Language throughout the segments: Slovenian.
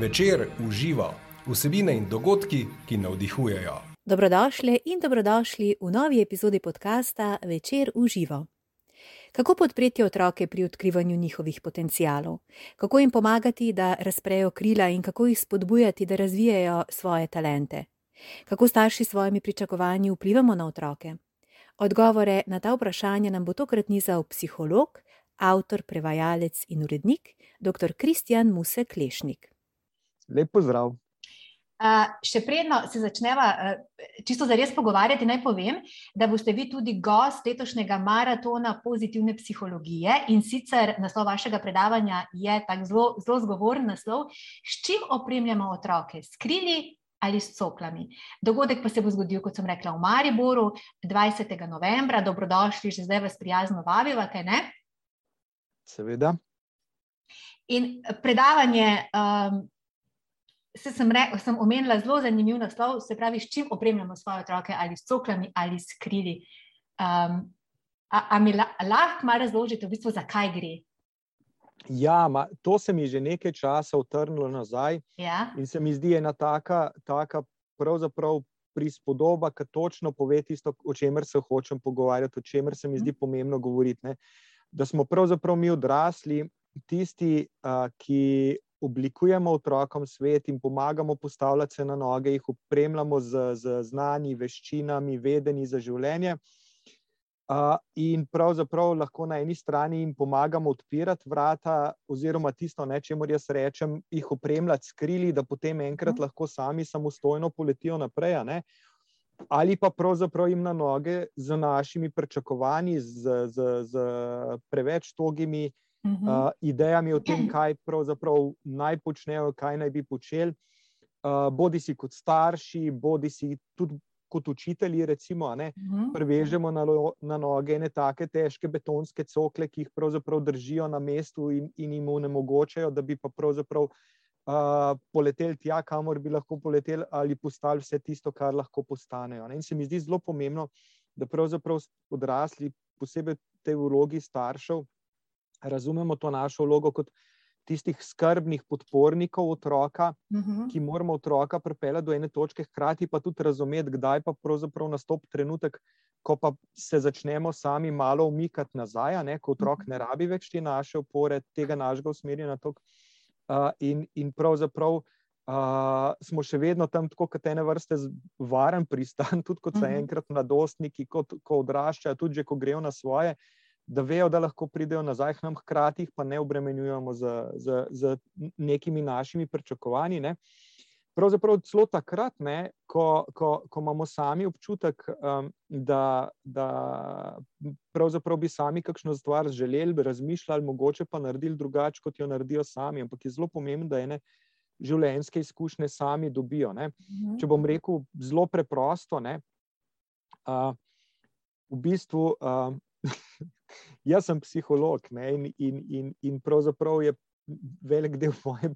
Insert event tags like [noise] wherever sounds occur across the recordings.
Večer uživa vsebine in dogodki, ki navdihujejo. Dobrodošli in dobrodošli v novi epizodi podcasta Večer uživa. Kako podpreti otroke pri odkrivanju njihovih potencialov, kako jim pomagati, da razprejo krila in kako jih spodbujati, da razvijajo svoje talente, kako starši s svojimi pričakovanji vplivamo na otroke. Odgovore na ta vprašanja nam bo tokrat nizal psiholog, avtor, prevajalec in urednik, dr. Kristjan Muse Klešnik. Lep pozdrav. Uh, še predno se začneva uh, čisto za res pogovarjati, naj povem, da boste vi tudi gost letošnjega maratona pozitivne psihologije in sicer naslov vašega predavanja je tako zelo, zelo zgovoren naslov, s čim opremljamo otroke, s krili ali s coklami. Dogodek pa se bo zgodil, kot sem rekla, v Mariboru 20. novembra. Dobrodošli, že zdaj vas prijazno vabiva, kaj ne? Seveda. In predavanje. Um, se sem, re, sem omenila zelo zanimiv naslov, se pravi, s čim opremljamo svoje otroke, ali s coklami ali s krili. Um, a, a mi la, lahko malo razložite, v bistvu, zakaj gre? Ja, ma, to se mi že nekaj časa utrnilo nazaj. Ja? In se mi zdi ena taka, taka pravzaprav prispodoba, ki točno pove tisto, o čemer se hočem pogovarjati, o čemer se mi zdi mhm. pomembno govoriti. Ne? Da smo pravzaprav mi odrasli, tisti, uh, ki oblikujemo otrokom svet in pomagamo postavljati se na noge, jih opremljamo z, z znanji, veščinami, vedenji za življenje. Uh, in pravzaprav lahko na eni strani jim pomagamo odpirati vrata, oziroma tisto, ne, če jim jaz rečem, jih opremljati s krili, da potem enkrat lahko sami samostojno poletijo naprej. Ali pa pravzaprav jim na noge z našimi pričakovanji, z, z, z preveč togimi uh, uh, idejami o tem, kaj pravzaprav naj počnejo, kaj naj bi počeli, uh, bodi si kot starši, bodi si tudi kot učitelji, recimo, ne, uh-huh. prevežemo na, na noge ne take težke betonske cokle, ki jih pravzaprav držijo na mestu in, in jim onemogočajo, da bi pa pravzaprav. Uh, poleteli tja, kamor bi lahko poleteli, ali postali vse tisto, kar lahko postanejo. Ne? In se mi zdi zelo pomembno, da pravzaprav odrasli, posebej v tej vlogi staršev, razumemo to našo vlogo kot tistih skrbnih podpornikov otroka, uh Mhm. -huh. ki moramo otroka pripeljati do ene točke, hkrati pa tudi razumeti, kdaj pa pravzaprav nastopi trenutek, ko pa se začnemo sami malo umikati nazaj, ne, ko otrok Mhm. ne rabi več te naše opore, tega našega usmerjanja. Uh, in, in pravzaprav. Uh, smo še vedno tam, tako kot ene vrste, varen pristan, [laughs] tudi kot so Mhm. enkrat mladostniki, kot, ko odraščajo, tudi če grejo na svoje, da vejo, da lahko pridejo nazaj k nam, hkrati pa ne obremenjujemo z, z, z nekimi našimi pričakovanji. Ne. Pravzaprav celo takrat, ne, ko, ko, ko imamo sami občutek, um, da, da bi sami kakšno stvar želeli, razmišljali, mogoče pa naredili drugače, kot jo naredijo sami. Ampak je zelo pomembno, da ene življenjske izkušnje sami dobijo. Ne. Če bom rekel zelo preprosto, ne, uh, v bistvu. Uh, [laughs] Jaz sem psiholog ne, in, in, in, in pravzaprav je velik del [laughs] moje,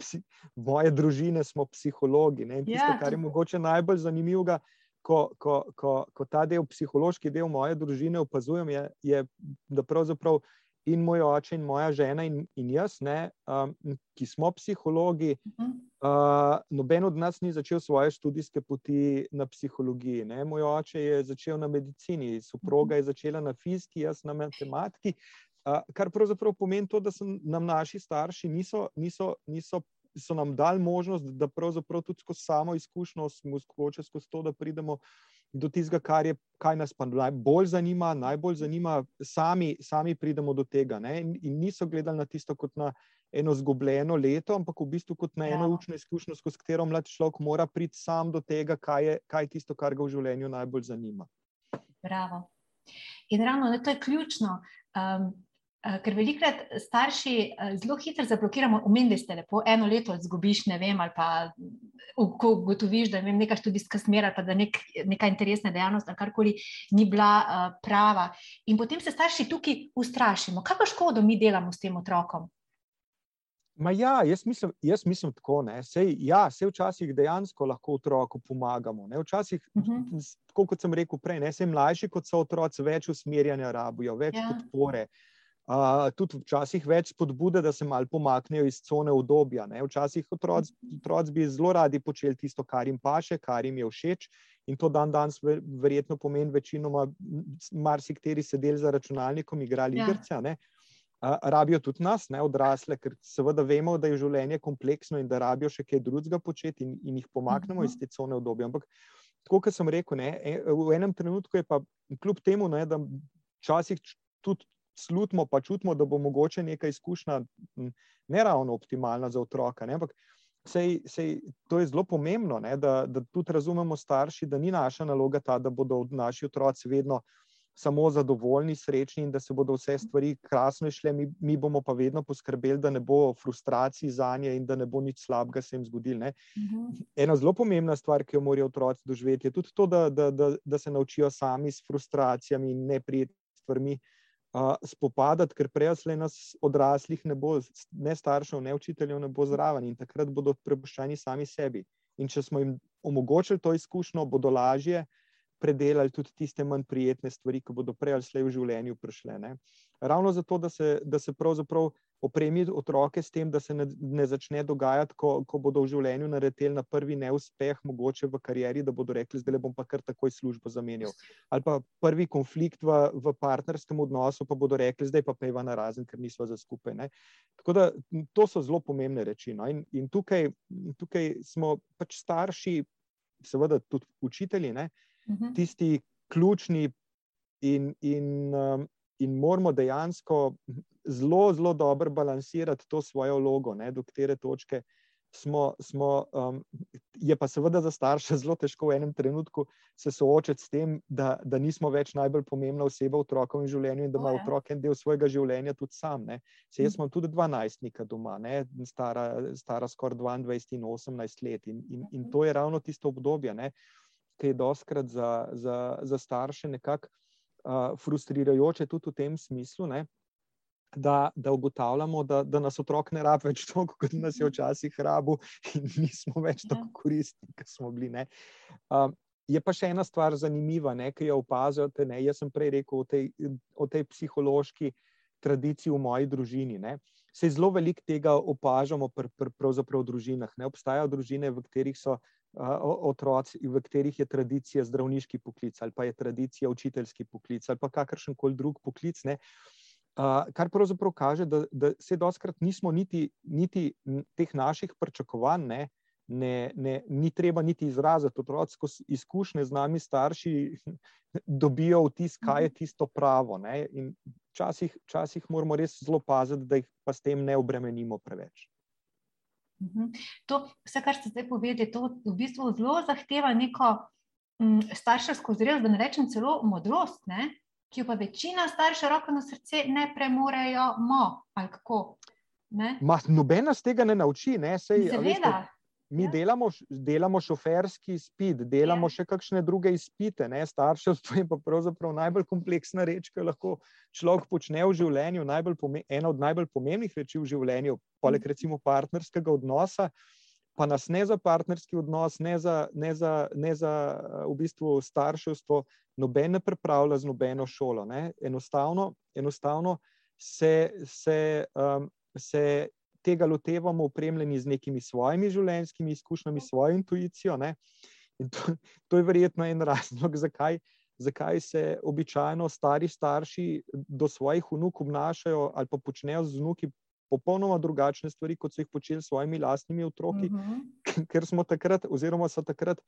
moje družine, smo psihologi. Ne, in tisto, Ja, kar je mogoče najbolj zanimivo, ko, ko, ko, ko ta del, psihološki del moje družine opazujem, je, je da pravzaprav in moj oče, in moja žena, in, in jaz, ne, um, ki smo psihologi, Mhm. Uh, noben od nas ni začel svoje študijske poti na psihologiji. Ne? Moj oče je začel na medicini, soproga je začela na fiziki, jaz na matematiki. Uh, kar pravzaprav pomeni to, da so nam naši starši niso, niso, niso, so nam dali možnost, da pravzaprav tudi skozi samo izkušnjo, skozi, skozi to, da pridemo do tistega, kar, je, kar nas pa najbolj zanima, najbolj zanima, sami, sami pridemo do tega. Ne? In, in niso gledali na tisto kot na eno zgubljeno leto, ampak v bistvu kot na eno Bravo. učno izkušnjo, skozi katero mlad človek mora priti sam do tega, kaj je, kaj je tisto, kar ga v življenju najbolj zanima. Bravo. In ravno to je ključno. Um, ker velikrat starši eh, zelo hitro zablokiramo, omenili ste lepo, eno leto izgubiš, ne vem, ali pa ko ugotoviš, da je neka študijska smer ali pa da nek, neka interesna dejavnost ali karkoli ni bila uh, prava. In potem se starši tukaj ustrašimo. Kakšno škodo mi delamo s tem otrokom? Ma ja, jaz mislim, jaz mislim tako. Ne. Sej, ja, sej včasih dejansko lahko otroku pomagamo. Ne. Včasih, Uh -huh. s- tako kot sem rekel prej, ne, sej mlajši kot so otroci, več usmerjanja rabijo, več Ja. podpore. Uh, tudi včasih več spodbude, da se malo pomaknejo iz cone obdobja. Včasih otroci otroc bi zelo radi počeli tisto, kar jim paše, kar jim je všeč. In to dan danes verjetno pomeni, večinoma, marsikateri sedeli za računalnikom, igrali ja. igrice. Uh, rabijo tudi nas, ne, odrasle, ker seveda vemo, da je življenje kompleksno in da rabijo še kaj drugega početi in, in jih pomaknemo uh -huh. iz te cone obdobja. Ampak, tako kot sem rekel, ne, e, v enem trenutku je pa kljub temu, ne, da včasih tudi slutimo, pa čutimo, da bo mogoče neka izkušnja ne ravno optimalna za otroka. Ne? Ampak sej, sej, to je zelo pomembno, ne? da, da tudi razumemo starši, da ni naša naloga ta, da bodo naši otroci vedno samo zadovoljni, srečni in da se bodo vse stvari krasno išle, mi, mi bomo pa vedno poskrbeli, da ne bo frustracij za nje in da ne bo nič slabega se jim zgodilo. Uh mhm. -huh. Ena zelo pomembna stvar, ki jo morajo otroci doživeti, je tudi to, da, da, da, da se naučijo sami s frustracijami in neprijetnimi stvarmi spopadati, ker prej ali nas odraslih ne bo, ne staršev, ne učiteljev, ne bo zraven in takrat bodo prepuščeni sami sebi. In če smo jim omogočili to izkušnjo, bodo lažje predelali tudi tiste manj prijetne stvari, ki bodo prej ali slej v življenju prišle. Ne? Ravno zato, da se, da se pravzaprav opremi otroke s tem, da se ne, ne začne dogajati, ko, ko bodo v življenju naredili na prvi neuspeh, mogoče v karieri, da bodo rekli, zdaj bom pa kar takoj službo zamenjal. Ali pa prvi konflikt v, v partnerskem odnosu, pa bodo rekli, zdaj pa pejva na razen, ker nismo za skupaj. Ne? Tako da to so zelo pomembne reči. No? In, in tukaj, tukaj smo pač starši, seveda tudi učitelji, ne? Mhm. tisti ključni in. in um, In moramo dejansko zelo, zelo dobro balansirati to svojo vlogo, ne, do katere točke smo. smo um, je pa seveda za starše zelo težko v enem trenutku se soočiti s tem, da, da nismo več najbolj pomembna oseba v otrokovem življenju in da ima otrok en del svojega življenja tudi sam. Se, jaz imam tudi 12 doma, ne, stara, stara skoraj 22 in 18 let. In, in, in to je ravno tisto obdobje, ne, ki je doskrat za, za, za starše nekako. Uh, frustrirajoče tudi v tem smislu, ne, da, da ugotavljamo, da, da nas otrok ne rabi več toliko, kot nas je včasih rabo, in [laughs] nismo več tako ja. koristni, kot smo bili. Um, je pa še ena stvar zanimiva, ne, ki jo opazujete. Ne, jaz sem prej rekel o tej, o tej psihološki tradiciji v moji družini. Ne. Se zelo veliko tega opažamo pr, pr, v družinah. Ne. Obstajajo družine, v katerih so. Otroci, v katerih je tradicija zdravniški poklic, ali pa je tradicija učiteljski poklic, ali pa kakršen koli drug poklic. Uh, kar pravzaprav kaže, da, da se doskrat nismo niti, niti teh naših pričakovanj, ne, ne, ne, ni treba niti izraziti. Otroci, ko izkušnje z nami, starši, [laughs] dobijo vtis, kaj je mhm. tisto pravo. Ne, in včasih, včasih moramo res zelo paziti, da jih pa s tem ne obremenimo preveč. Mhm. To, vse, kar ste zdaj povedali, to v bistvu zelo zahteva neko m, starševsko zrelost, da ne rečem celo modrost. Ne? ki jo pa večina staršev, roko na srce, ne premorejo, mo, ali kako. Nobena z tega ne nauči. Ne? Sej, Seveda. Mi ja. delamo, delamo šoferski izpit, delamo ja. še kakšne druge izpite. Ne? Starševstvo je pa pravzaprav najbolj kompleksna reč, ki jo lahko človek počne v življenju. Ena od najbolj pomembnih reči v življenju, poleg mhm. recimo partnerskega odnosa, pa nas ne za partnerski odnos, ne za, ne za, ne za v bistvu starševstvo, noben ne pripravlja z nobeno šolo. Enostavno, enostavno se, se, um, se tega lotevamo, upremljeni z nekimi svojimi življenjskimi izkušnjami, svojo intuicijo. Ne? In to, to je verjetno en razlog, zakaj, zakaj se običajno stari starši do svojih vnuk obnašajo ali pa počnejo z vnuki popolnoma drugačne stvari, kot so jih počeli s svojimi lastnimi otroki, uh mhm. -huh. ker smo takrat, oziroma so takrat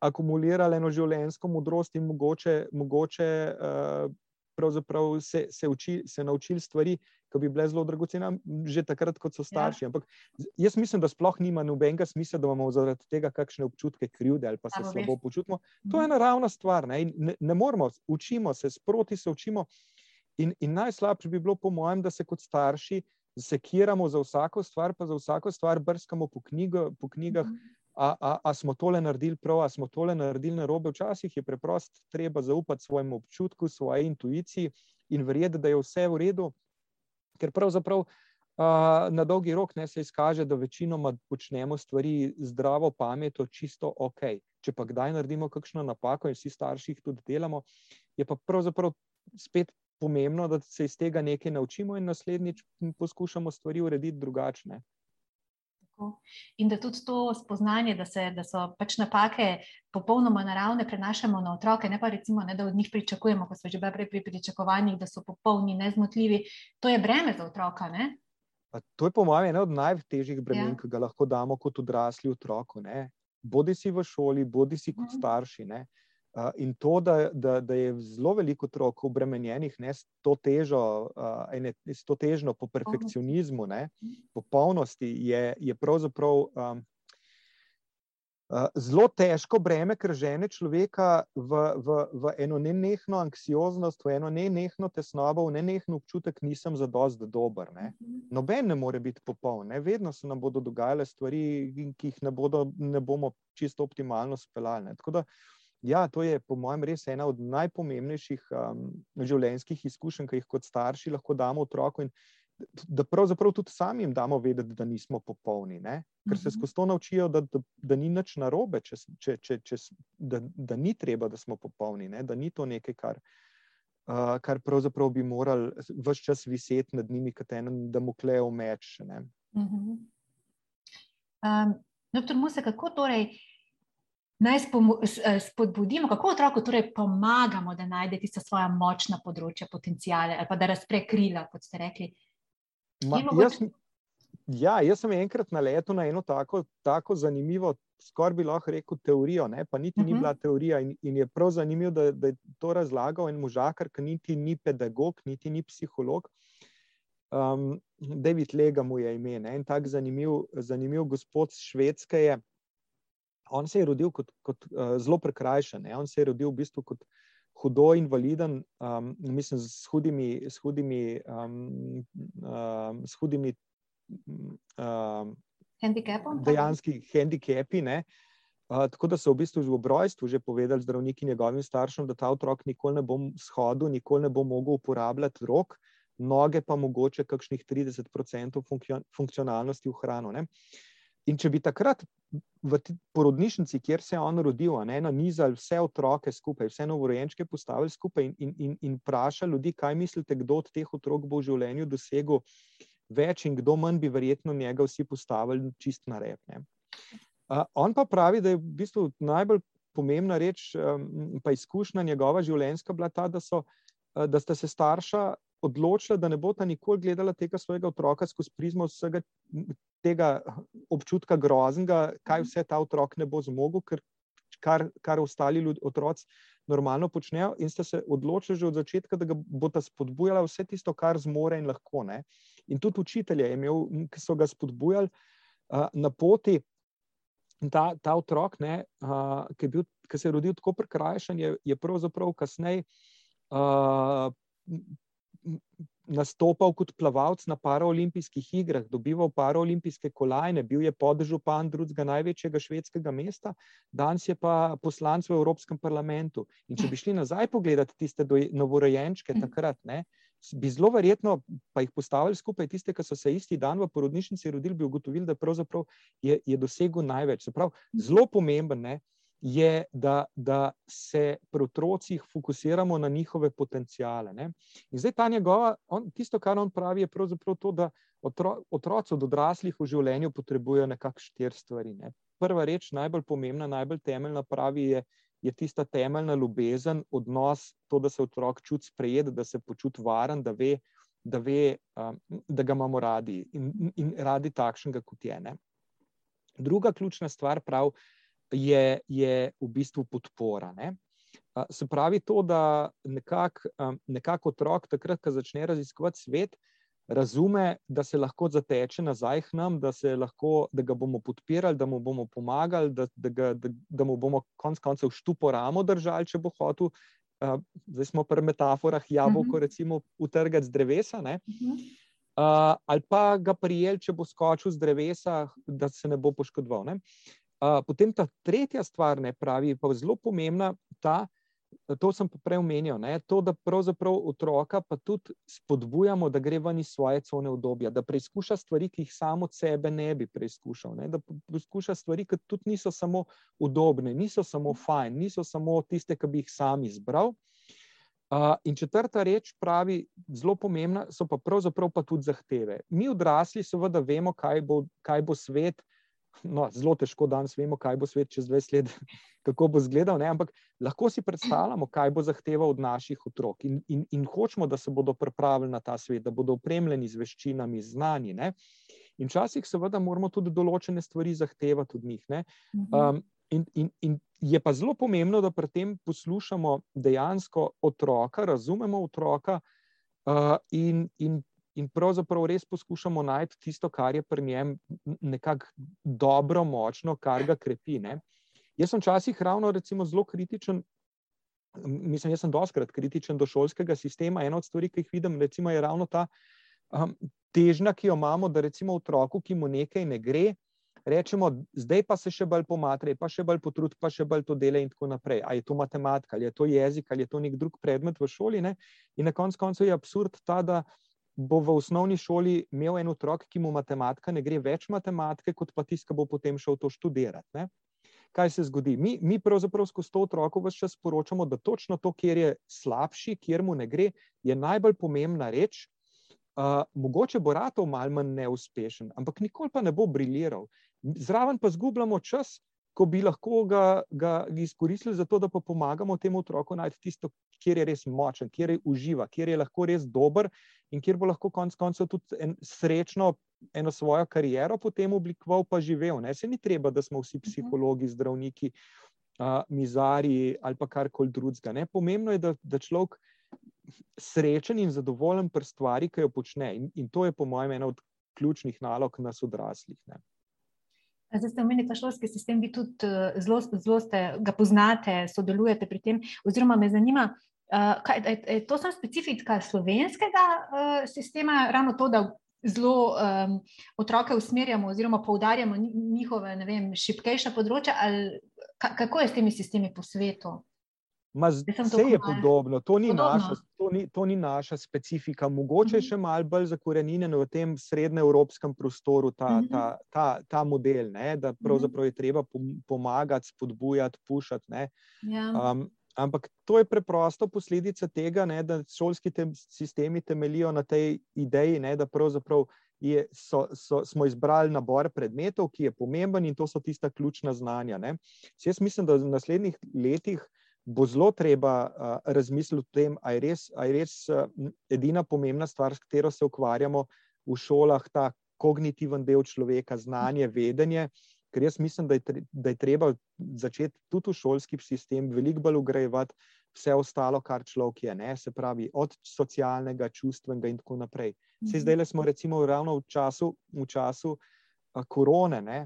akumulirali eno življenjsko modrost in mogoče, mogoče uh, se, se, uči, se naučili stvari, ki bi bile zelo dragocene, že takrat, kot so starši. Ja. Ampak jaz mislim, da sploh nima nobenega smisla, da imamo zaradi tega kakšne občutke krivde ali pa se slabo počutimo. To je mhm. naravna stvar. Ne, ne, ne moramo, učimo se, sproti se učimo. In, in najslabše bi bilo, po mojem, da se kot starši sekiramo za vsako stvar, pa za vsako stvar brskamo po, knjigo, po knjigah, mhm. A, a, a smo tole naredili prav, a smo tole naredili na robe. Včasih je preprosto treba zaupati svojemu občutku, svoji intuiciji in verjeti, da je vse v redu, ker pravzaprav. Uh, na dolgi rok ne, se izkaže, da večinoma počnemo stvari zdravo, pametno, čisto ok. Če pa kdaj naredimo kakšno napako, in vsi starši jih tudi delamo, je pa pravzaprav spet pomembno, da se iz tega nekaj naučimo in naslednjič poskušamo stvari urediti drugačne. In da tudi to spoznanje, da, se, da so pač napake popolnoma naravne, prenašamo na otroke, ne pa recimo, ne, da od njih pričakujemo, kot smo že prej pri pričakovanjih, da so popolni, nezmotljivi. To je breme za otroka. Ne? To je po mojem eno od najtežjih bremen, ja. ki ga lahko damo kot odrasli otroku. Bodi si v šoli, bodi si kot mhm. starši. Ne? In to, da, da, da je zelo veliko otrok obremenjenih ne, s, to težo, uh, s to težnjo po perfekcionizmu, ne, po polnosti, je, je pravzaprav um, uh, zelo težko breme, ker žene človeka v, v, v eno nenehno anksioznost, v eno nenehno tesnobo, v nenehno občutek, nisem za dost dober. Ne. Noben ne more biti popoln, ne. vedno se nam bodo dogajale stvari, ki jih ne, bodo, ne bomo čisto optimalno speljali. Ja, to je, po mojem, res ena od najpomembnejših um, življenjskih izkušenj, ki jih kot starši lahko damo otroku. Da pravzaprav tudi sami jim damo vedeti, da nismo popolni, ne? ker se mhm. skozi to naučijo, da, da, da ni nič narobe, če, če, če, če, da, da ni treba, da smo popolni, ne? da ni to nekaj, kar, uh, kar pravzaprav bi morali vse čas viseti nad njimi, kot en damoklejev meč. Um, doktor Musa, kako torej? Naj eh, spodbudimo, kako otroku torej pomagamo, da najde tiste svoje močne področje, potencijale ali pa da razpre krila, kot ste rekli. Ma, jaz, ja, jaz sem enkrat naletel na eno tako, tako zanimivo, skoraj bi lahko rekel, teorijo, ne? pa niti uh -huh. ni mhm. bila teorija. In, in je prav zanimivo, da, da je to razlagal en možakar, ki niti ni pedagog, niti ni psiholog. Um, David Lega mu je ime, ne? en tak zanimiv, zanimiv gospod iz Švedske je on se je rodil kot, kot uh, zelo prekrajšan. Ne? On se je rodil v bistvu kot hudo invaliden, um, mislim, s hudimi, s hudimi, um, um, s hudimi um, handicapom. Dejanski handikepi. Uh, tako da so v bistvu že v obrojstvu že povedali zdravniki njegovim staršem, da ta otrok nikoli ne bo shodil, nikoli ne bo mogel uporabljati rok, noge pa mogoče kakšnih 30% funkcionalnosti v hrano. Ne? In če bi takrat v porodnišnici, kjer se je on rodil, ne, nanizali vse otroke skupaj, vse novorojenčke postavili skupaj in, in, in vprašali ljudi, kaj mislite, kdo od teh otrok bo v življenju dosegel več in kdo manj, bi verjetno njega vsi postavili čist na rep. Uh, on pa pravi, da je v bistvu najbolj pomembna reč, um, pa izkušnja njegova življenjska bila ta, da, so, uh, da sta se starša odločila, da ne bo ta nikoli gledala tega svojega otroka skozi prizmo vsega tega občutka groznega, kaj mhm. vse ta otrok ne bo zmogel, ker, kar, kar ostali ljud, otroci normalno počnejo, in ste se odločili že od začetka, da ga boste spodbujali vse tisto, kar zmore in lahko. Ne? In tudi učitelje je imel, ki so ga spodbujali uh, na poti. Ta, ta otrok, ne, uh, ki, bil, ki se je rodil tako prekrajšan, je, je pravzaprav kasneje uh, nastopal kot plavalec na paraolimpijskih igrah, dobival paraolimpijske kolajne, bil je podžupan drugega največjega švedskega mesta, danes je pa poslanec v Evropskem parlamentu. In če bi šli nazaj pogledati tiste novorojenčke takrat, ne, bi zelo verjetno pa jih postavili skupaj, tiste, ki so se isti dan v porodnišnici rodili, bi ugotovili, da pravzaprav je, je dosegel največ. Prav, zelo pomemben, ne, je, da, da se pri otrocih fokusiramo na njihove potencijale. Ne? In zdaj ta njegova, on, tisto, kar on pravi, je pravzaprav to, da otro, otroci od odraslih v življenju potrebujejo nekakšne štiri stvari. Ne? Prva reč, najbolj pomembna, najbolj temeljna, pravi je, je tista temeljna ljubezen, odnos, to, da se otrok čuti sprejet, da se počuti varen, da ve, da, ve, um, da ga imamo radi in, in radi takšnega, kot je. Ne? Druga ključna stvar pravi, je, je v bistvu podpora. Ne? Se pravi, to, da nekako nekak otrok, takrat, ko začne raziskovati svet, razume, da se lahko zateče nazaj k nam, da, lahko, da ga bomo podpirali, da mu bomo pomagali, da, da, ga, da, da mu bomo konec koncev štupo ramo držali, če bo hotel. Zdaj smo pri metaforah jabolko, uh mhm. -huh. recimo, utrgati z drevesa. Uh -huh. uh, ali pa ga prijel, če bo skočil z drevesa, da se ne bo poškodoval. Ne? Potem ta tretja stvar, ne pravi, pa je zelo pomembna, ta, to sem prej omenil, ne, to, da pravzaprav otroka pa tudi spodbujamo, da gre ven iz svoje cone obdobja, da preizkuša stvari, ki jih samo od sebe ne bi preizkušal, ne, da preizkuša stvari, ki tudi niso samo udobne, niso samo fajn, niso samo tiste, ki bi jih sam izbral. Uh, in četrta reč pravi, zelo pomembna, so pa pravzaprav pa tudi zahteve. Mi odrasli, seveda, vemo, kaj bo, kaj bo svet. No, zelo težko danes vemo, kaj bo svet čez 20 let, [laughs] kako bo izgledal, ne? ampak lahko si predstavljamo, kaj bo zahteval od naših otrok. In, in, in hočemo, da se bodo pripravili na ta svet, da bodo opremljeni z veščinami, znani. Ne? In včasih, seveda, moramo tudi določene stvari zahtevati od njih. Um, in, in, in je pa zelo pomembno, da pri tem poslušamo dejansko otroka, razumemo otroka uh, in, in, in pravzaprav res poskušamo najti tisto, kar je pri njem nekako dobro, močno, kar ga krepi. Ne? Jaz sem včasih ravno zelo kritičen. Mislim, jaz sem doskrat kritičen do šolskega sistema. Ena od stvari, ki jih vidim, recimo, je ravno ta um, težnja, ki jo imamo, da recimo otroku, ki mu nekaj ne gre, rečemo, zdaj pa se še bolj pomatrej, pa še bolj potrud, pa še bolj to dela in tako naprej. Ali je to matematika, ali je to jezik, ali je to nek drug predmet v šoli. Ne? In na koncu koncev je absurd ta, da bo v osnovni šoli imel en otrok, ki mu matematika ne gre več matematike, kot pa tisti, ki bo potem šel to študirati. Ne? Kaj se zgodi? Mi, mi pravzaprav skozi to otroko vse čas sporočamo, da točno to, kjer je slabši, kjer mu ne gre, je najbolj pomembna reč. Uh, mogoče bo ratov malo manj neuspešen, ampak nikoli pa ne bo briljiral zraven pa zgubljamo čas, ko bi lahko ga, ga izkoristili za to, da pa pomagamo temu otroku najti tisto, kjer je res močen, kjer je uživa, kjer je lahko res dober in kjer bo lahko konec koncev tudi en, srečno eno svojo kariero potem oblikoval, pa živel. Ne? Se ni treba, da smo vsi psihologi, zdravniki, uh, mizari ali pa karkoli drugega. Pomembno je, da, da človek srečen in zadovoljen pri stvari, ki jo počne. In, in to je, po mojem, ena od ključnih nalog nas odraslih. Ne? Zdaj ste omenili ta šolski sistem, vi tudi eh, zelo, zelo ste, ga poznate, sodelujete pri tem. Oziroma, me zanima, uh, kaj, je, je to samo specifika slovenskega uh, sistema, ravno to, da zelo um, otroke usmerjamo oziroma poudarjamo njihove vem, šipkejša področja, ali kako je s temi sistemi po svetu? Ma, vse je podobno, to ni, podobno. Naša, ni, to ni naša specifika. Mogoče je mhm. še malo bolj zakorenjen v tem srednjeevropskem prostoru ta, ta, mhm. ta, ta model, ne? da mhm. pravzaprav je treba pomagati, spodbujati, pušati. Ja. Um, ampak to je preprosto posledica tega, ne, da šolski te, sistemi temeljijo na tej ideji, ne, da pravzaprav. Je, so, so, smo izbrali nabor predmetov, ki je pomemben, in to so tista ključna znanja. Jaz mislim, da v naslednjih letih bo zelo treba uh, razmisliti o tem, ali je res, ali je res uh, edina pomembna stvar, s katero se ukvarjamo v šolah, ta kognitiven del človeka, znanje, vedenje. Ker jaz mislim, da je, da je treba začeti tudi v šolski sistem veliko bolj ugrajevati vse ostalo, kar človek je, ne? se pravi, od socialnega, čustvenega in tako naprej. Vse zdaj le smo, recimo, ravno v času, v času korone, ne?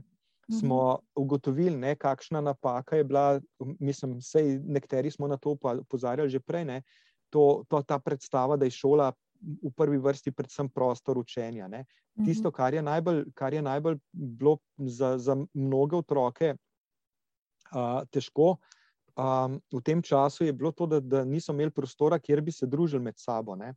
Smo mhm. ugotovili, ne, kakšna napaka je bila. Mislim, da nekateri smo na to opozarjali že prej. Ne, to, to, ta predstava, da je šola v prvi vrsti predvsem prostor učenja. Ne. Tisto, mhm. kar je najbolj, kar je najbolj bilo za, za mnoge otroke uh, težko. Um, v tem času je bilo to, da, da niso imeli prostora, kjer bi se družili med sabo. Ja.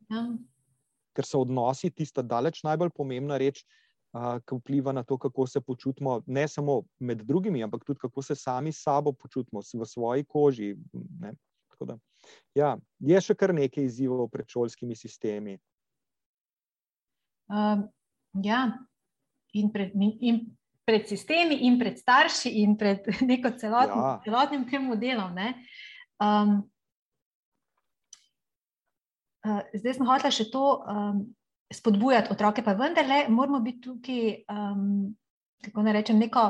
Ker so odnosi tista daleč najbolj pomembna reč, uh, ki vpliva na to, kako se počutimo, ne samo med drugimi, ampak tudi kako se sami s sabo počutimo, v svoji koži. Da, ja, je še kar nekaj izzivov pred šolskimi sistemi. Um, ja, in pred, in pred sistemi, in pred starši, in pred [laughs] neko celotnim, ja. celotnim tem modelom. Um, uh, zdaj smo hoteli še to. Um, spodbujati otroke, pa vendarle moramo biti tukaj. Um, Kako naj rečem, neko,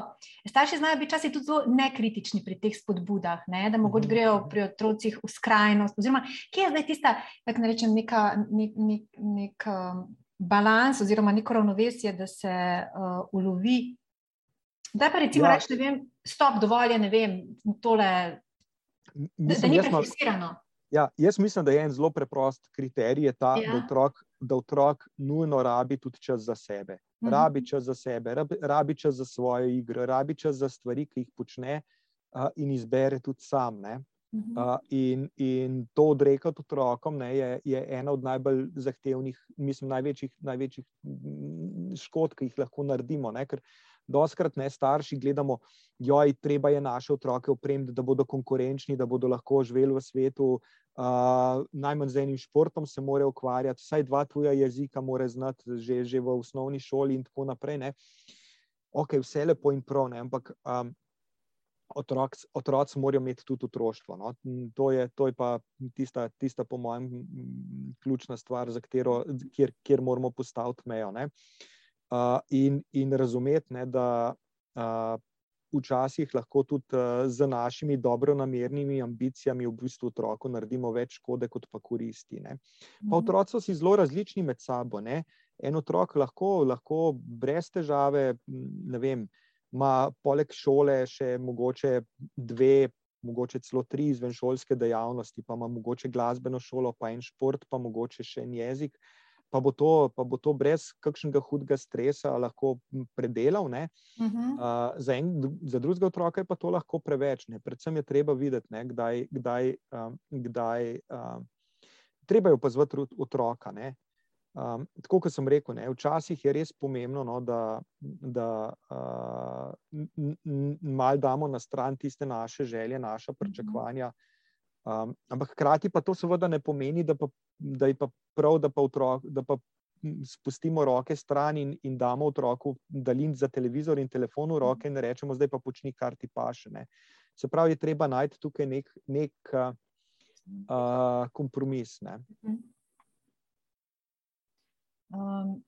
starši znajo biti včasih tudi zelo nekritični pri teh spodbudah, ne? da mogoče mhm. grejo pri otrocih v skrajnost. Oziroma, kje je zdaj tista, kako naj rečem, neka, nek, nek, nek um, balans oziroma neko ravnovesje, da se uh, ulovi. Da pa recimo ja. reči, ne vem, stop, dovolj je, ne vem, tole, Mislim, da, da ni prefiksirano. Ja, jaz mislim, da je en zelo preprost kriterij, ta, ja. da, otrok, da otrok nujno rabi tudi čas za sebe. Mhm. Rabi čas za sebe, rabi, rabi čas za svoje igre, rabi čas za stvari, ki jih počne uh, in izbere tudi sam. Ne? Uh, in, in to odrekati otrokom ne, je, je ena od najbolj zahtevnih, mislim, največjih, največjih škod, ki jih lahko naredimo. Ne, ker doskrat ne starši gledamo, joj, treba je naše otroke opremiti, da bodo konkurenčni, da bodo lahko živeli v svetu. Uh, najmanj z enim športom se mora ukvarjati, vsaj dva tuja jezika mora znati že, že v osnovni šoli in tako naprej. Ne. Ok, vse lepo in prav, ne, ampak um, otrok, otroci morajo imeti tudi otroštvo. No. To, je, to je pa tista, tista, po mojem, ključna stvar, katero, kjer, kjer moramo postaviti mejo. Uh, in, in razumeti, ne, da uh, včasih lahko tudi uh, z našimi dobronamernimi ambicijami v bistvu otroku naredimo več škode, kot pa koristi. Ne. Pa mhm. otroci so si zelo različni med sabo. Ne. En otrok lahko, lahko brez težave, ne vem, ima poleg šole še mogoče dve, mogoče celo tri izvenšolske dejavnosti, pa ima mogoče glasbeno šolo, pa en šport, pa mogoče še en jezik. Pa bo, to, pa bo to brez kakšnega hudega stresa lahko predelal. Uh -huh. uh, za, en, za drugega otroka je pa to lahko preveč. Ne? Predvsem je treba videti, ne, kdaj. kdaj, um, kdaj um, treba je opazovati otroka. Ne? Um, tako kot sem rekel, ne, včasih je res pomembno, no, da, da uh, malo damo na stran tiste naše želje, naša pričakovanja. Um, ampak hkrati pa to seveda ne pomeni, da, pa, da je pa prav, da pa, otrok, da pa spustimo roke stran in, in damo otroku daljin za televizor in telefon v roke in rečemo, zdaj pa počni, kar ti paše. Ne. Se pravi, je treba najti tukaj nek, nek uh, kompromis. Ne. Um,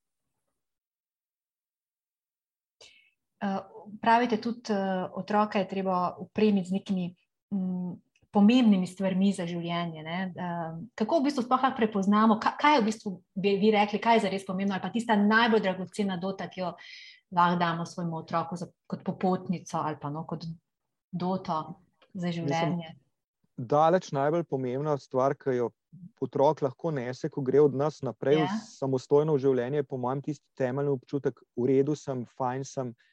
uh, pravite tudi, uh, otroka je treba upremiti z nekimi um, pomembnimi stvarmi za življenje. Um, kako v bistvu sploh prepoznamo, kaj, kaj je v bistvu bi vi rekli, kaj je za res pomembno, ali pa tista najbolj dragocena dota, ki jo lahko damo svojemu otroku za, kot popotnico ali pa no, kot doto za življenje. Mislim, daleč najbolj pomembna stvar, ki jo otrok lahko nese, ko gre od nas naprej yeah. v ja. samostojno življenje, po mojem, tisti temeljni občutek, v redu sem, fajn sem, uh,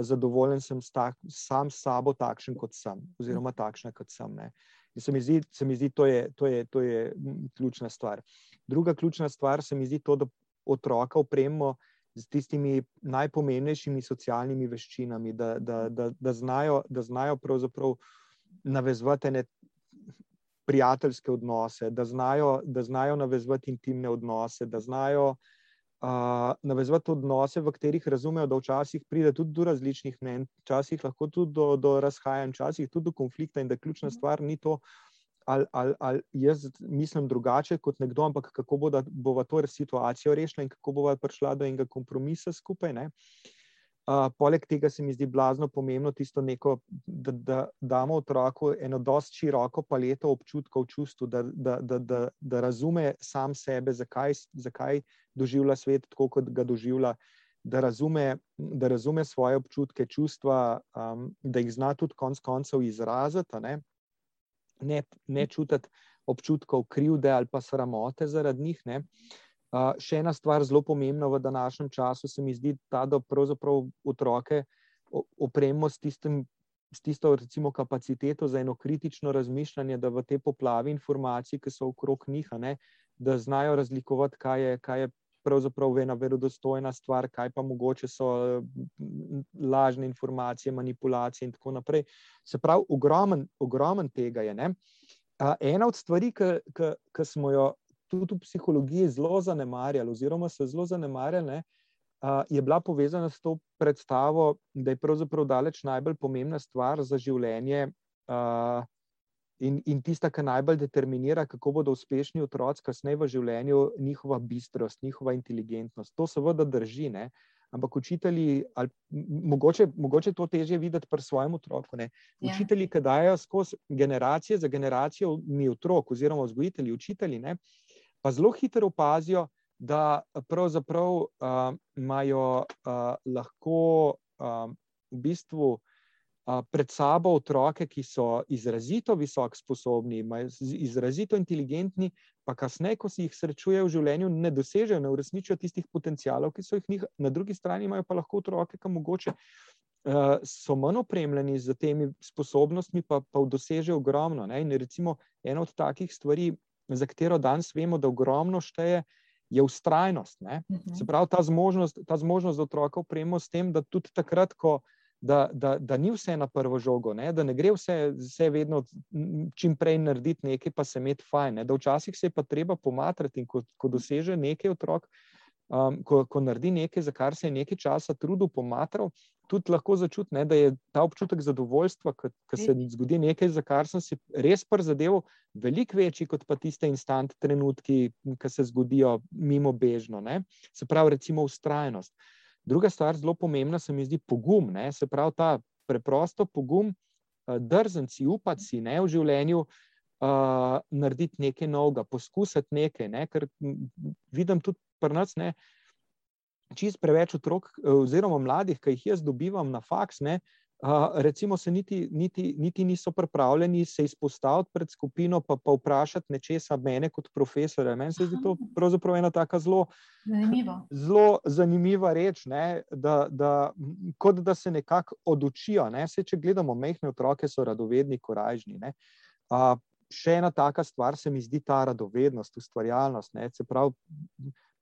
zadovoljen sem tak, sam s sabo, takšen kot sem, oziroma takšna kot sem. Ne. In se mi zdi, se mi zdi to, je, to, je, to je ključna stvar. Druga ključna stvar se mi zdi to, da otroka opremo. Z tistimi najpomembnejšimi socialnimi veščinami, da, da, da, da znajo, da znajo navezovati prijateljske odnose, da znajo, da znajo navezovati intimne odnose, da znajo uh, navezovati odnose, v katerih razumejo, da včasih pride tudi do različnih mnen, včasih lahko tudi do, do razhajanj, včasih tudi do konflikta in da ključna stvar ni to. Ali, ali, ali jaz mislim drugače kot nekdo, ampak kako bo, da bo to situacijo rešila in kako bo prišla do enega kompromisa skupaj. Uh, Uh, poleg tega se mi zdi blazno pomembno tisto, neko, da, da damo otroku eno dosti široko paleto občutkov, čustv, da, da, da, da, da razume sam sebe, zakaj, zakaj doživlja svet tako, kot ga doživlja, da razume, da razume svoje občutke, čustva, um, da jih zna tudi konec koncev izraziti, ne, ne, ne čutiti občutkov krivde ali pa sramote zaradi njih. Ne. Uh, še ena stvar, zelo pomembna v današnjem času, se mi zdi ta, da pravzaprav otroke opremo s, tistim, s tisto recimo, kapaciteto za eno kritično razmišljanje, da v te poplavi informacij, ki so okrog njih, ne, da znajo razlikovati, kaj je, kaj je pravzaprav ena verodostojna stvar, kaj pa mogoče so lažne informacije, manipulacije in tako naprej. Se pravi, ogromen, ogromen tega je. Uh, ena od stvari, ki smo jo tudi v psihologiji zelo zanemarjali, oziroma so zelo zanemarjali, uh, je bila povezana s to predstavo, da je pravzaprav daleč najbolj pomembna stvar za življenje uh, in, in tista, ki najbolj determinira, kako bodo uspešni otroci kasneje v življenju, njihova bistrost, njihova inteligentnost. To seveda drži. Ne? Ampak učitelji, ali mogoče, mogoče to teže videti pri svojem otroku. Ne? Ja. Učitelji, ki dajo skozi generacije za generacijo, mi otrok, oziroma vzgojitelji, učitelji, ne, uh, pa zelo hitro opazijo, da pravzaprav uh, imajo uh, lahko uh, v bistvu pred sabo otroke, ki so izrazito visoko sposobni, izrazito inteligentni, pa kasneje, ko si jih srečujejo v življenju, ne dosežejo, ne uresničijo tistih potencialov, ki so jih njih, na drugi strani imajo pa lahko otroke, ki mogoče uh, so manj opremljeni z temi sposobnostmi, pa, pa dosežejo ogromno. Ne? In recimo ena od takih stvari, za katero danes vemo, da ogromno šteje. Je ustrajnost. Uh mhm. -huh. Se pravi, ta zmožnost, ta zmožnost, da otroka opremo s tem, da tudi takrat, ko da, da, da ni vse na prvo žogo, ne? da ne gre vse, vse vedno čim prej narediti nekaj, pa se imeti fajn. Ne? Da včasih se je pa treba pomatrati in ko, ko doseže nekaj otrok, um, ko, ko naredi nekaj, za kar se je nekaj časa trudil, pomatral, tudi lahko začuti, ne, da je ta občutek zadovoljstva, ko se zgodi nekaj, za kar sem si res prizadeval, veliko večji kot pa tiste instant trenutki, ki se zgodijo mimo bežno. Ne? Se pravi, recimo, ustrajnost. Druga stvar, zelo pomembna, se mi zdi pogum. Ne? Se pravi, ta preprosto pogum, eh, drznci, upati ne v življenju, uh, narediti nekaj novega, poskusiti nekaj. Ne? Ker vidim tudi pri nas, ne, čist preveč otrok, oziroma mladih, ki jih jaz dobivam na faks, ne, uh, recimo, se niti, niti, niti niso pripravljeni se izpostaviti pred skupino, pa, pa vprašati nečesa mene kot profesora. Meni se zdi to pravzaprav ena tako zelo, zelo zanimiva reč, ne, da, da, kot da se nekako odučijo. Ne. Se, če gledamo, mehne otroke so radovedni, korajžni. Ne. A, še ena taka stvar se mi zdi ta radovednost, ustvarjalnost. Ne. Se pravi,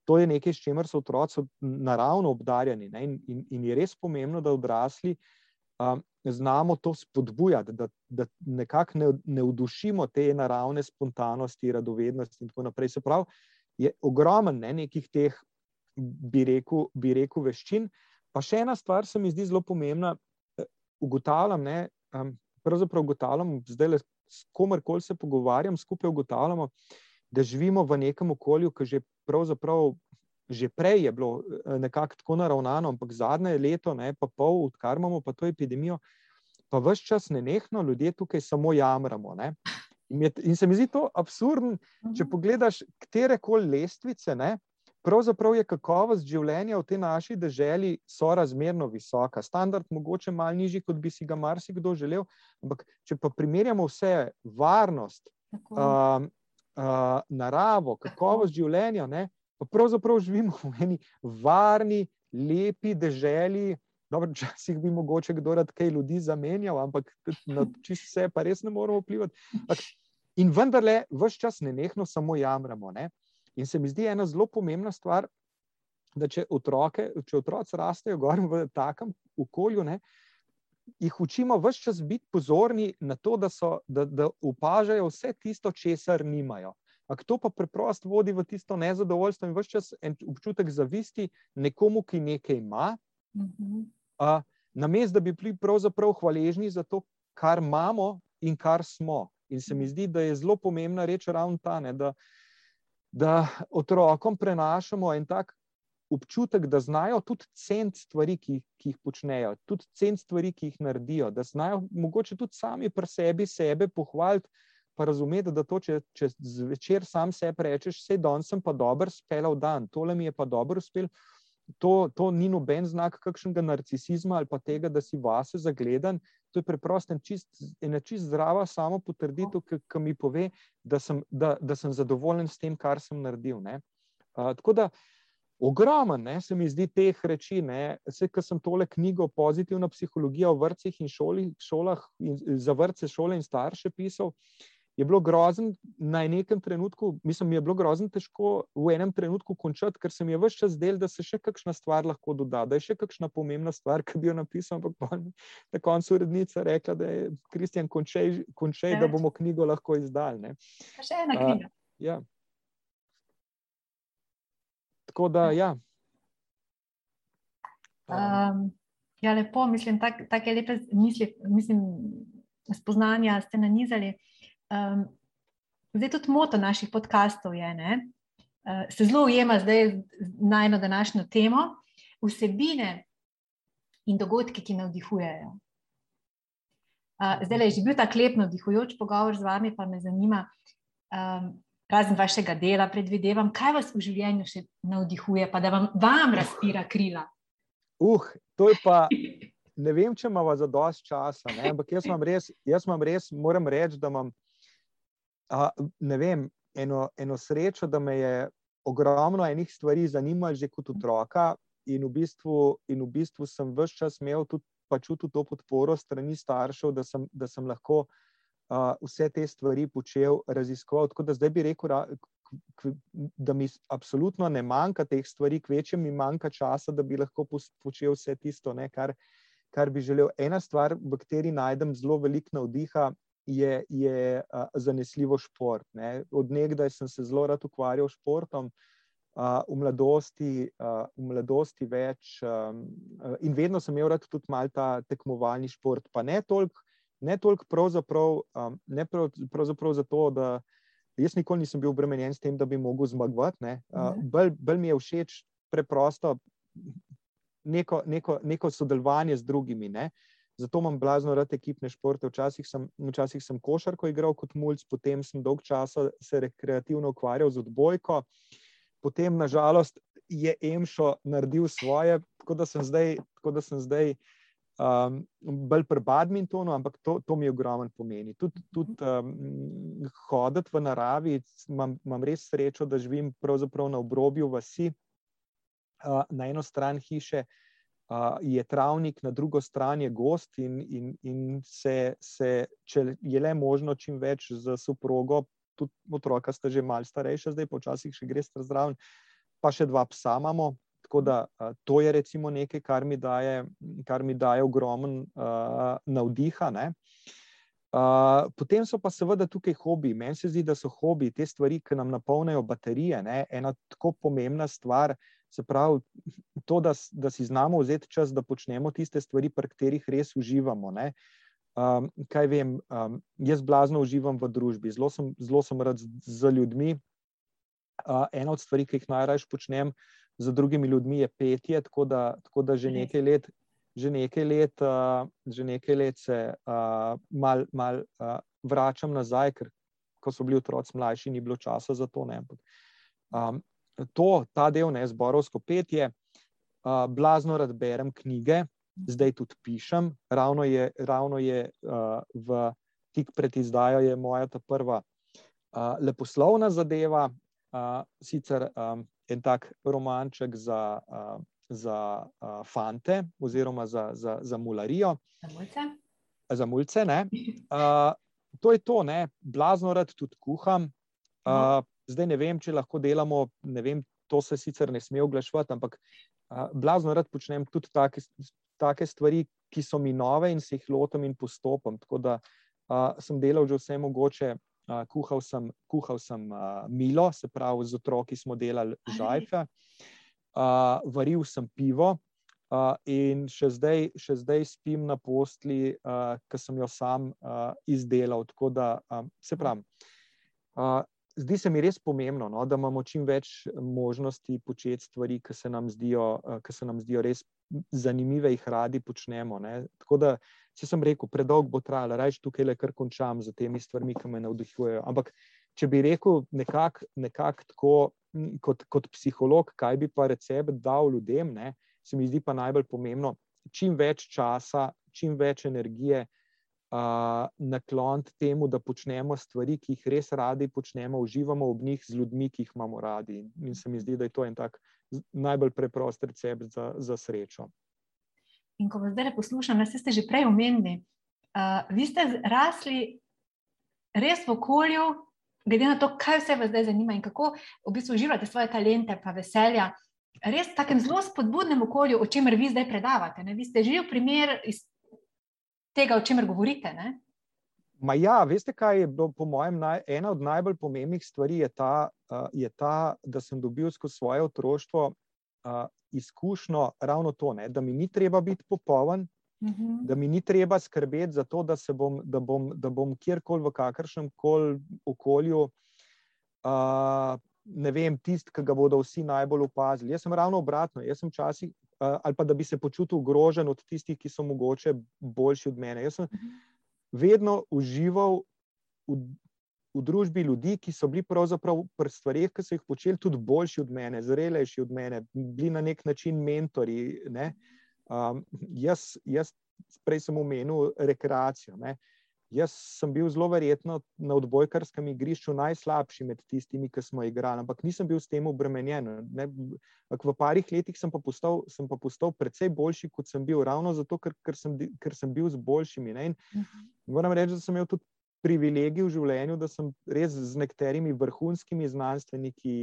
to je nekaj, s čimer so otroci naravno obdarjeni. Ne. In, in, in je res pomembno, da odrasli um, znamo to spodbujati, da, da nekako ne, ne vdušimo te naravne spontanosti, radovednosti in tako naprej. Se pravi, je ogromen ne, nekih teh, bi rekel, bi rekel, veščin. Pa še ena stvar se mi zdi zelo pomembna. E, ugotavljam, ne, um, pravzaprav ugotavljam, zdaj le s komerkoli se pogovarjam, skupaj ugotavljamo, da živimo v nekem okolju, ki že pravzaprav že prej je bilo eh, nekako tako naravnano, ampak zadnje leto, ne pa pol, odkar imamo pa to epidemijo, pa vse čas ne nehno ljudje tukaj samo jamramo. Ne. In, je, in se mi zdi to absurdno, če mhm. pogledaš katere koli lestvice, ne, pravzaprav je kakovost življenja v tej naši državi sorazmerno visoka. Standard mogoče malo nižji, kot bi si ga marsikdo želel, ampak če pa primerjamo vse, varnost, um, uh, naravo, kakovost življenja, ne, pa pravzaprav živimo v eni varni, lepi državi. Dobro, včasih bi mogoče kdo rad kaj ljudi zamenjal, ampak na čisto vse pa res ne moramo vplivati. In vendarle, vse čas ne nehno samo jamramo. Ne? In se mi zdi ena zelo pomembna stvar, da če, otroke, če otroci rastejo gor v takem okolju, ne, jih učimo vse čas biti pozorni na to, da, so, da, da upažajo vse tisto, česar nimajo. Ampak to pa preprosto vodi v tisto nezadovoljstvo in vse čas en občutek zavisti nekomu, ki nekaj ima, uh -huh. uh, namesto da bi bili pravzaprav hvaležni za to, kar imamo in kar smo. In se mi zdi, da je zelo pomembna reč ravno ta, ne, da, da otrokom prenašamo en tak občutek, da znajo tudi cent stvari, ki, ki jih počnejo, tudi cent stvari, ki jih naredijo, da znajo mogoče tudi sami pri sebi sebe pohvaliti pa razumeti, da to, če, če zvečer sam sebi rečeš, vse danes sem pa dober, spela v dan, tole mi je pa dobro uspel. To, to ni noben znak kakšnega narcisizma ali pa tega, da si vase zagledan. To je preprosto ena čist, čist zdrava samo potrditev, ki, mi pove, da sem, da, da sem zadovoljen s tem, kar sem naredil. Uh, tako da ogromen ne, se mi zdi teh reči. Vse, ki sem tole knjigo Pozitivna psihologija v vrtcih in šoli, šolah, in, za vrtce, šole in starše pisal. Uh, je bilo grozno na nekem trenutku, mislim, je bilo grozno težko v enem trenutku končati, ker se mi je vse čas del, da se še kakšna stvar lahko doda, da je še kakšna pomembna stvar, ki bi jo napisal. Ampak pa na koncu urednica rekla, da je Kristjan končej, končej da bomo knjigo lahko izdali. Še ena knjiga. Uh, ja. Tako da, ja. Um, ja, lepo, mislim, tak lepe misli, mislim, spoznanja ste nanizali. Um, zdaj, tudi moto naših podkastov je, da uh, eh, se zelo ujema zdaj na eno današnjo temo, vsebine in dogodki, ki navdihujejo. Uh, zdaj je že bil ta klep navdihujoč pogovor z vami, pa me zanima, um, razen vašega dela, predvidevam, kaj vas v življenju še navdihuje, pa da vam, vam razpira krila. Uh, to je pa. ne vem, če imamo za dosti časa, ne? ampak jaz imam res, jaz imam res, moram reči, da imam, a, ne vem, eno, eno srečo, da me je ogromno enih stvari zanimalo že kot otroka, in v bistvu, in v bistvu sem vse čas imel tudi čutil to podporo strani staršev, da sem, da sem lahko uh, vse te stvari počel raziskoval. Tako da zdaj bi rekel, da mi absolutno ne manjka teh stvari, kvečem mi manjka časa, da bi lahko počel vse tisto, ne, kar, kar bi želel. Ena stvar, v kateri najdem zelo veliko navdiha. Je, je uh, zanesljivo šport. Ne. Od nekdaj sem se zelo rad ukvarjal s športom, uh, v, mladosti, v mladosti več. In vedno sem imel tudi malo ta tekmovalni šport, pa ne toliko, ne toliko pravzaprav, ne pravzaprav zato, da jaz nikoli nisem bil obremenjen s tem, da bi mogel zmagovati. Bolj bel mi je všeč preprosto neko, neko, neko sodelovanje z drugimi. Ne? Zato imam blazno rad ekipne športe. Včasih sem, včasih sem košarko igral kot mulj, potem sem dolg časa se rekreativno ukvarjal z odbojko. Potem, nažalost, je Emšo naredil svoje, tako da sem zdaj, da sem zdaj um, bolj pri badmintonu, ampak to, to mi je ogromen pomeni. Tudi tud, um, hoditi v naravi, imam, imam res srečo, da živim na obrobju vasi, uh, na eno stran hiše. Uh, je travnik, na drugo stran je gost, in, in, in se, se, če je le možno, čim več za soprogo tudi otroka sta že malce starejša, zdaj počasih še gre zraven, pa še dva psa imamo. Tako da to je recimo nekaj, kar mi daje, kar mi daje ogromen uh, navdiha. Uh, potem so pa seveda tukaj hobi. Meni se zdi, da so hobi te stvari, ki nam napolnijo baterije. Ne? Ena tako pomembna stvar, se pravi, to, da, da si znamo vzeti čas, da počnemo tiste stvari, pri katerih res uživamo. Uh, Um, kaj vem, um, jaz blazno uživam v družbi, zelo sem, zelo sem rad z, z ljudmi. Uh, ena od stvari, ki jih najraje počnem z drugimi ljudmi, je petje. Tako da, tako da že nekaj let, že nekaj let, uh, že nekaj let se uh, mal, mal uh, vračam nazaj, ker ko so bili otroci mlajši, ni bilo časa za to. Um, to, ta del, ne zborovsko petje, uh, blazno rad berem knjige zdaj tudi pišem. Ravno je, ravno je uh, v tik pred izdajo je moja ta prva uh, leposlovna zadeva, uh, sicer um, en tak romanček za, uh, za uh, fante oziroma za, za, za mularijo. Za mulce. Za mulce uh, to je to, ne? blazno rad tudi kuham. Uh, zdaj ne vem, če lahko delamo, ne vem, to se sicer ne sme oglašvati, ampak uh, blazno rad počnem tudi take take stvari, ki so mi nove in se jih lotim in postopam. Tako da uh, sem delal že vse mogoče. Uh, kuhal sem, kuhal sem uh, milo, se pravi, z otroki smo delali žajfe, uh, varil sem pivo uh, in še zdaj, še zdaj spim na postli, uh, ki sem jo sam uh, izdelal. Tako da, um, se pravi, uh, zdi se mi res pomembno, no, da imamo čim več možnosti početi stvari, ki se nam zdijo, uh, ki se nam zdijo res zanimive, jih radi počnemo. Ne? Tako da, če sem rekel, predolgo bo trajalo, reč tukaj le kar končam z temi stvarmi, ki me navdihujejo. Ampak, če bi rekel nekako nekak tako, kot, kot psiholog, kaj bi pa recept dal ljudem, ne? se mi zdi pa najbolj pomembno, čim več časa, čim več energije. Nakloniti temu, da počnemo stvari, ki jih res radi počnemo, uživamo v njih z ljudmi, ki jih imamo radi. In se mi zdi, da je to en tak najbolj preprost recept za, za srečo. In ko vas zdaj poslušam, ste že prej omenili, uh, vi ste rasli res v okolju, glede na to, kaj vse vas zdaj zanima in kako v bistvu uživate svoje talente in veselja. Res v takem zelo spodbudnem okolju, o čemer vi zdaj predavate. Ne? Vi ste živel primer iz tega, o čemer govorite. Ne? Ma ja, veste, kaj je bilo, po mojem, naj, ena od najbolj pomembnih stvari, je ta, uh, je ta da sem dobil skozi svoje otroštvo uh, izkušnjo ravno to, ne, da mi ni treba biti popoln, uh mhm. -huh. da mi ni treba skrbeti za to, da, bom, da, bom, da bom kjerkoli v kakršnem koli okolju. Uh, Ne vem, tisti, ki ga bodo vsi najbolj opazili. Jaz sem ravno obratno. Jaz sem včasih, uh, ali pa da bi se počutil ogrožen od tistih, ki so mogoče boljši od mene. Jaz sem, mhm. vedno užival v, v družbi ljudi, ki so bili pravzaprav pri stvarih, ki so jih počeli, tudi boljši od mene, zrelejši od mene, bili na nek način mentori. Ne? Um, jaz, jaz prej sem omenil rekreacijo. Ne. Jaz sem bil zelo verjetno na odbojkarskem igrišču najslabši med tistimi, ki smo igrali, ampak nisem bil s tem obremenjen. Ne. V parih letih sem pa, postal, sem pa postal precej boljši, kot sem bil, ravno zato, ker, ker, sem, ker sem bil z boljšimi. Ne. In mhm. moram reči, da sem imel tudi privilegij v življenju, da sem res z nekaterimi vrhunskimi znanstveniki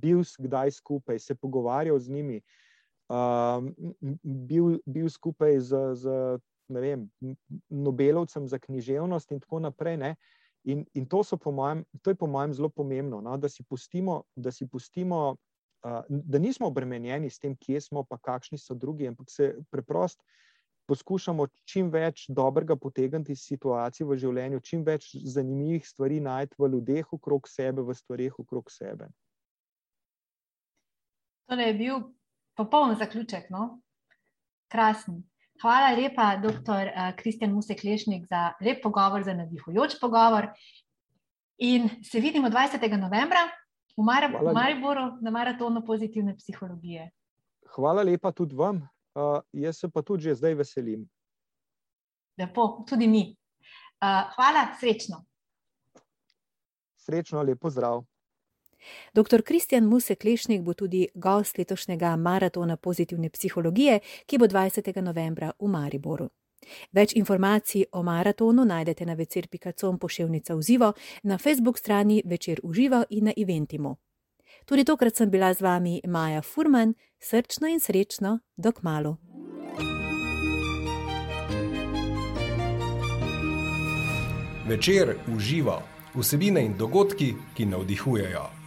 bil kdaj skupaj, se pogovarjal z njimi, uh, bil, bil skupaj z, z vem, Nobelovcem za književnost in tako naprej. Ne? In, in to, mojem, to je po mojem zelo pomembno, no? da si pustimo, da, si pustimo uh, da nismo obremenjeni s tem, kje smo, pa kakšni so drugi, ampak se preprosto poskušamo čim več dobrega potegniti iz situacij v življenju, čim več zanimivih stvari najti v ljudeh okrog sebe, v stvarih okrog sebe. To je bil popoln zaključek. No? Krasen. Hvala lepa, dr. Kristjan Musek Lešnik, za lep pogovor, za navdihujoč pogovor. In se vidimo 20. novembra v Mariboru na maratonu pozitivne psihologije. Hvala lepa tudi vam, Uh, jaz se pa tudi že zdaj veselim. Lepo, tudi mi. Uh, hvala, srečno. Srečno, lepo zdrav. Dr. Kristjan Musek Lešnik bo tudi gost letošnjega maratona pozitivne psihologije, ki bo 20. novembra v Mariboru. Več informacij o maratonu najdete na večer.com pošiljnica v živo, na Facebook strani Večer v živo in na Eventimu. Tudi tokrat sem bila z vami Maja Furman, srčno in srečno, dok malo. Večer uživa vsebine in dogodki, ki navdihujejo.